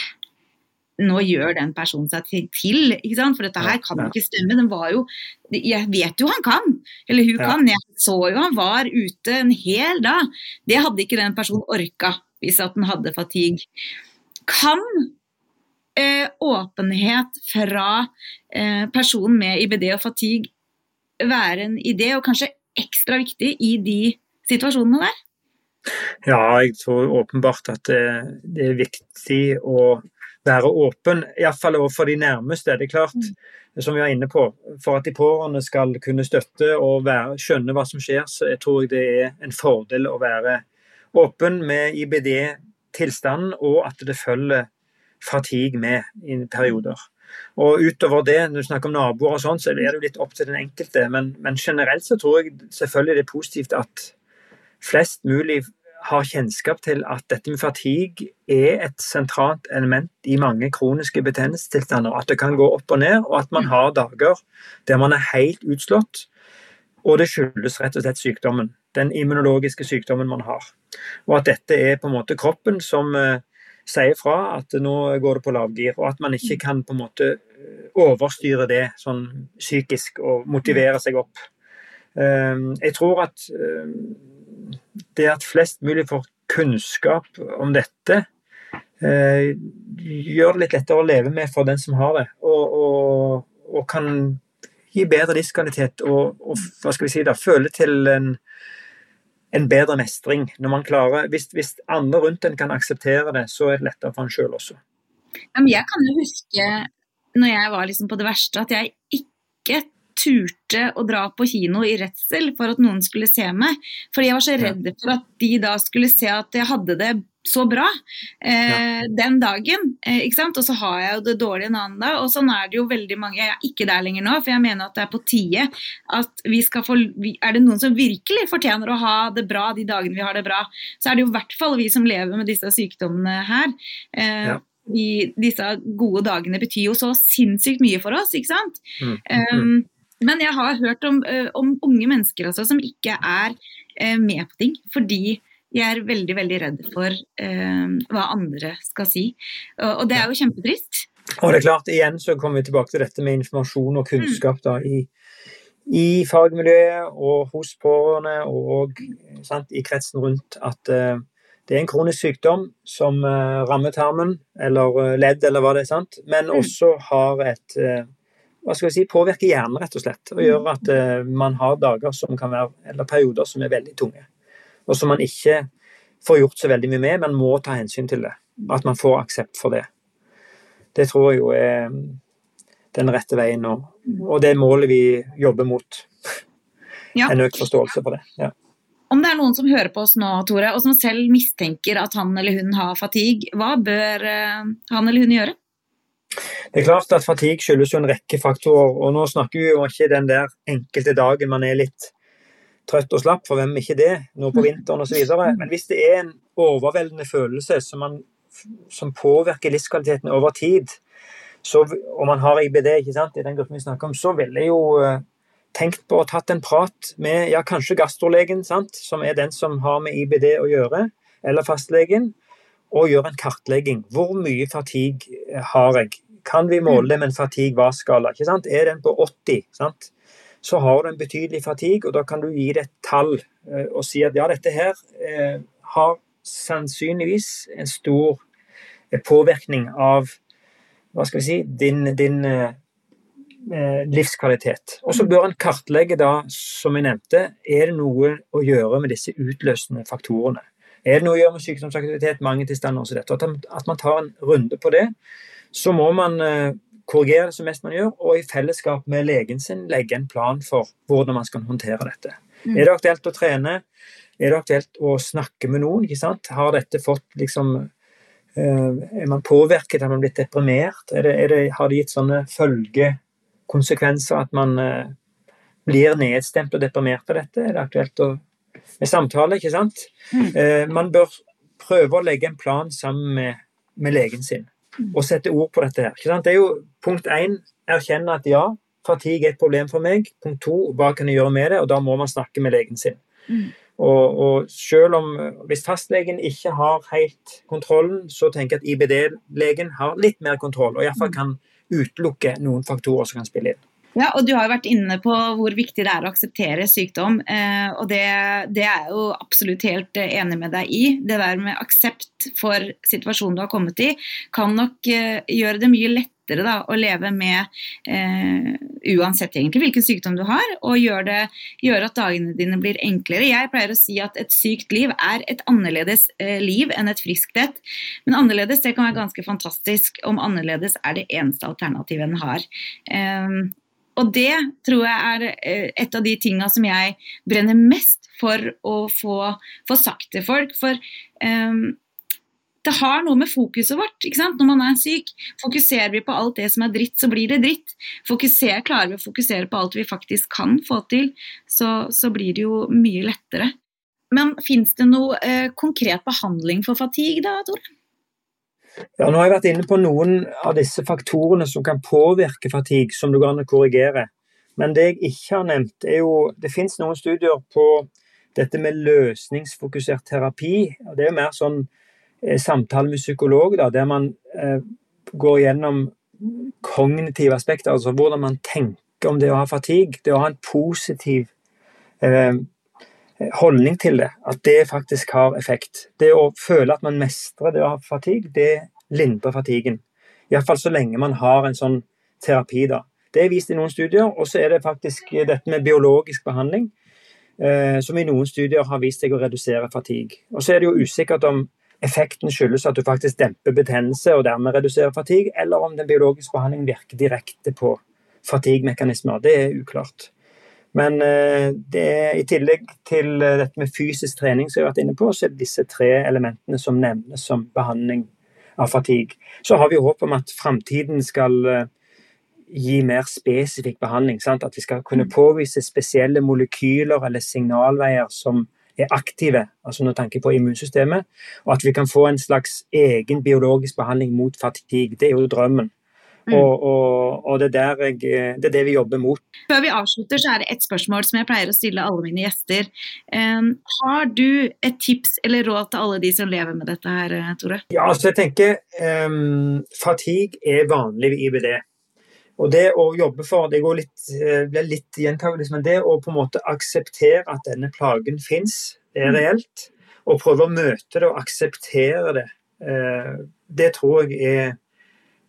nå gjør den personen seg til, ikke sant? for dette her kan jo ikke stemme. Den var jo, Jeg vet jo han kan, eller hun ja. kan. Jeg så jo han var ute en hel dag. Det hadde ikke den personen orka hvis at den hadde fatigue. Kan eh, åpenhet fra eh, personen med IBD og fatigue være en idé, og kanskje ekstra viktig i de situasjonene der? Ja, jeg tror åpenbart at det, det er viktig å være åpen, iallfall overfor de nærmeste. Det er klart, mm. som vi er inne på, for at de pårørende skal kunne støtte og være, skjønne hva som skjer, så jeg tror jeg det er en fordel å være åpen med IBD-tilstanden, og at det følger fatigue med i perioder. Og utover det, når du snakker om naboer og sånn, så er det jo litt opp til den enkelte. Men, men, generelt så tror jeg selvfølgelig det er positivt at flest mulig har kjennskap til at dette med fatigue er et sentralt element i mange kroniske betennelsestilstander. At det kan gå opp og ned, og at man har dager der man er helt utslått. Og det skyldes rett og slett sykdommen. Den immunologiske sykdommen man har. Og at dette er på en måte kroppen som eh, sier fra at nå går det på lavgir, og at man ikke kan på en måte eh, overstyre det sånn psykisk og motivere seg opp. Ehm, jeg tror at ehm, det at flest mulig får kunnskap om dette, eh, gjør det litt lettere å leve med for den som har det, og, og, og kan gi bedre livskvalitet og, og, hva skal vi si da, føle til en en bedre mestring. Når man klarer, hvis, hvis andre rundt en kan akseptere det, så er det lettere for en sjøl også. Jeg kan jo huske når jeg var liksom på det verste, at jeg ikke turte å dra på kino i redsel for at noen skulle se meg. Fordi jeg var så redd for at de da skulle se at jeg hadde det så bra eh, ja. den dagen. Eh, ikke sant? Og så har jeg jo det dårlige en annen dag. Og sånn er det jo veldig mange. Jeg er ikke der lenger nå, for jeg mener at det er på tide at vi skal få Er det noen som virkelig fortjener å ha det bra de dagene vi har det bra, så er det jo i hvert fall vi som lever med disse sykdommene her. Eh, ja. de, disse gode dagene betyr jo så sinnssykt mye for oss, ikke sant. Mm. Um, men jeg har hørt om, uh, om unge mennesker også som ikke er uh, med på ting fordi jeg er veldig veldig redd for eh, hva andre skal si. Og, og, det er jo kjempetrist. Og det er klart, igjen så kommer vi tilbake til dette med informasjon og kunnskap da, i, i fagmiljøet og hos pårørende og sant, i kretsen rundt at eh, det er en kronisk sykdom som eh, rammer tarmen eller uh, ledd eller hva det er, sant? men mm. også har et hva skal vi si, påvirker hjernen, rett og slett. Og gjør at man har dager som kan være, eller perioder som er veldig tunge og som man ikke får gjort så veldig mye med, men må ta hensyn til det. At man får aksept for det. Det tror jeg jo er den rette veien nå. Og det målet vi jobber mot. Ja. En økt forståelse for det. Ja. Om det er noen som hører på oss nå, Tore, og som selv mistenker at han eller hun har fatigue, hva bør eh, han eller hun gjøre? Det er klart at Fatigue skyldes jo en rekke faktorer. og Nå snakker vi jo ikke den der enkelte dagen man er litt trøtt og slapp, for hvem ikke det, nå på vinteren osv. Men hvis det er en overveldende følelse som, man, som påvirker livskvaliteten over tid, så, og man har IBD ikke sant, i den gruppen vi snakker om, så ville jeg jo uh, tenkt på å tatt en prat med ja, kanskje gastrolegen, sant, som er den som har med IBD å gjøre, eller fastlegen, og gjøre en kartlegging. Hvor mye fatigue har jeg? Kan vi måle det med en fatigue hva-skala? Er den på 80? sant? Så har du en betydelig fatigue, og da kan du gi det et tall eh, og si at ja, dette her eh, har sannsynligvis en stor eh, påvirkning av hva skal vi si, din, din livskvalitet. Og så bør en kartlegge da, som jeg nevnte, er det noe å gjøre med disse utløsende faktorene. Er det noe å gjøre med sykdomsaktivitet, mange tilstander og dette? At man tar en runde på det. Så må man korrigere det som mest man gjør, og i fellesskap med legen sin legge en plan for hvordan man skal håndtere dette. Mm. Er det aktuelt å trene? Er det aktuelt å snakke med noen? ikke sant? Har dette fått liksom uh, Er man påvirket? Har man blitt deprimert? Er det, er det, har det gitt sånne følgekonsekvenser at man uh, blir nedstemt og deprimert av dette? Er det aktuelt å med samtale, ikke sant? Mm. Uh, man bør prøve å legge en plan sammen med, med legen sin og sette ord på dette. her. Det er jo punkt én erkjenne at ja, fatigue er et problem for meg. Punkt to hva kan jeg gjøre med det? Og da må man snakke med legen sin. Mm. Og, og, selv om Hvis fastlegen ikke har helt kontrollen, så tenker jeg at IBD-legen har litt mer kontroll, og iallfall mm. kan utelukke noen faktorer som kan spille inn. Ja, og Du har jo vært inne på hvor viktig det er å akseptere sykdom. Eh, og det, det, er jeg jo absolutt helt eh, enig med deg i. Det der med aksept for situasjonen du har kommet i, kan nok eh, gjøre det mye lettere da, å leve med eh, uansett egentlig hvilken sykdom du har, og gjøre, det, gjøre, at dagene dine blir enklere. Jeg pleier å si at et sykt liv er et annerledes liv enn et friskt et. Men annerledes det kan være ganske fantastisk om annerledes er det eneste alternativet en har. Eh, Og det tror jeg er eh, et av de tinga som jeg brenner mest for å få, få sagt til folk. For um, det har noe med fokuset vårt ikke sant? når man er syk. Fokuserer vi på alt det som er dritt, så blir det dritt. Fokuser, klarer vi å fokusere på alt vi faktisk kan få til, så, så blir det jo mye lettere. Men fins det noe eh, konkret behandling for fatigue da, Tore? Ja, nå har jeg vært inne på noen av disse faktorene som kan påvirke fatigue, som du kan korrigere. Men det jeg ikke har nevnt, er jo Det finnes noen studier på dette med løsningsfokusert terapi. Det er jo mer sånn eh, samtale med psykolog, da, der man eh, går gjennom kognitive aspekter, altså hvordan man tenker om det å ha fatigue. Det å ha en positiv eh, holdning til det, at det faktisk har effekt. Det å føle at man mestrer det å ha fatigue, det lindrer fatiguen. Iallfall så lenge man har en sånn terapi, da. Det er vist i noen studier, og så er det faktisk dette med biologisk behandling, eh, som i noen studier har vist seg å redusere fatigue. Og så er det jo usikkert om effekten skyldes at du faktisk demper betennelse og dermed reduserer fatigue, eller om den biologiske behandlingen virker direkte på fatigue-mekanismer. Det er uklart. Men eh, det er, i tillegg til eh, dette med fysisk trening, som jeg har vært inne på, så er det disse tre elementene som nevnes som behandling av fatigue. Så har vi håp om at framtiden skal eh, gi mer spesifikk behandling. Sant? At vi skal kunne mm. påvise spesielle molekyler eller signalveier som er aktive, altså med tanke på immunsystemet, og at vi kan få en slags egen biologisk behandling mot fatigue. Det er jo drømmen. Mm. Og, og, og det, er jeg, det, er det vi jobber mot. Før vi avslutter, så er det et spørsmål som jeg pleier å stille alle mine gjester. Um, har du et tips eller råd til alle de som lever med dette her, eh, Tore? Ja, altså jeg tenker um, Fatigue er vanlig ved IBD. Og det å jobbe for Det går litt, eh, blir litt gjentakelse, men det å på en måte akseptere at denne plagen fins, er mm. reelt, og prøve å møte det og akseptere det, uh, det tror jeg er eh,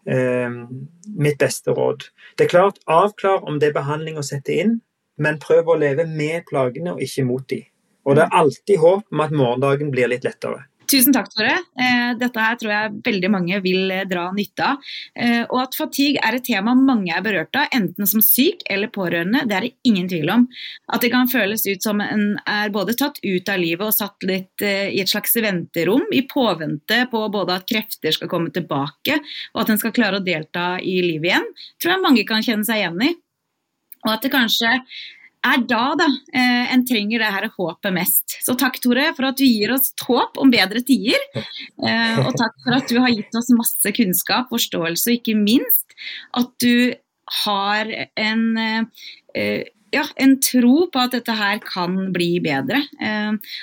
mitt beste råd. Det er klart, avklar om det er behandling å sette inn, men prøv å leve med plagene og ikke mot dem. Og det er alltid håp om at morgendagen blir litt lettere. Tusen takk, Tore. Eh, dette her tror jeg veldig mange vil eh, dra nytte av. Eh, og at fatigue er et tema mange er berørt av, enten som syk eller pårørende, det er det ingen tvil om. At det kan føles ut som en er både tatt ut av livet og satt litt i et slags venterom, i påvente på både at krefter skal komme tilbake, og at en skal klare å delta i livet igjen, tror jeg mange kan kjenne seg igjen i. Og at det kanskje er da da eh, en trenger det her håpet mest. Så takk, Tore, for at du gir oss håp om bedre tider. Eh, og takk for at du har gitt oss masse kunnskap, forståelse og ikke minst at du har en eh, ja, en tro på at dette her kan bli bedre.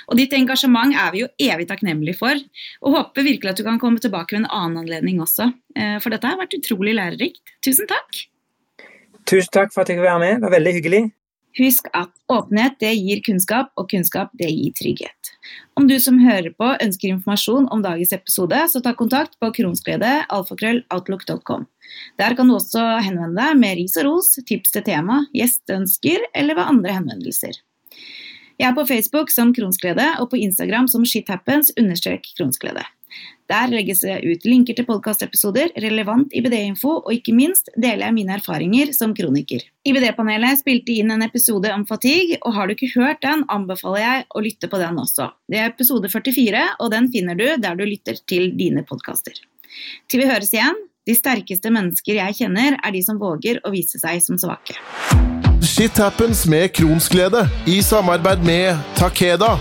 og ditt engasjement er vi jo evig takknemlige for. Og håper virkelig at du kan komme tilbake ved en annen anledning også. for dette har vært utrolig lærerikt. Tusen takk. Tusen takk for at jeg fikk være med. Det var veldig hyggelig. Husk at åpenhet det gir kunnskap, og kunnskap det gir trygghet. Om du som hører på ønsker informasjon om dagens episode, så ta kontakt på kronsglede.alfakrølloutlook.com. Der kan du også henvende deg med ris og ros, tips til tema, gjesteønsker eller ved andre henvendelser. Jeg er på Facebook som Kronsglede og på Instagram som shithappens-kronsglede. Der legges det ut linker til podkastepisoder, relevant IBD-info, og ikke minst deler jeg mine erfaringer som kroniker. IBD-panelet spilte inn en episode om fatigue, og har du ikke hørt den, anbefaler jeg å lytte på den også. Det er episode 44, og den finner du der du lytter til dine podkaster. Til vi høres igjen, de sterkeste mennesker jeg kjenner, er de som våger å vise seg som svake. Shit happens med Kronsglede i samarbeid med Takeda.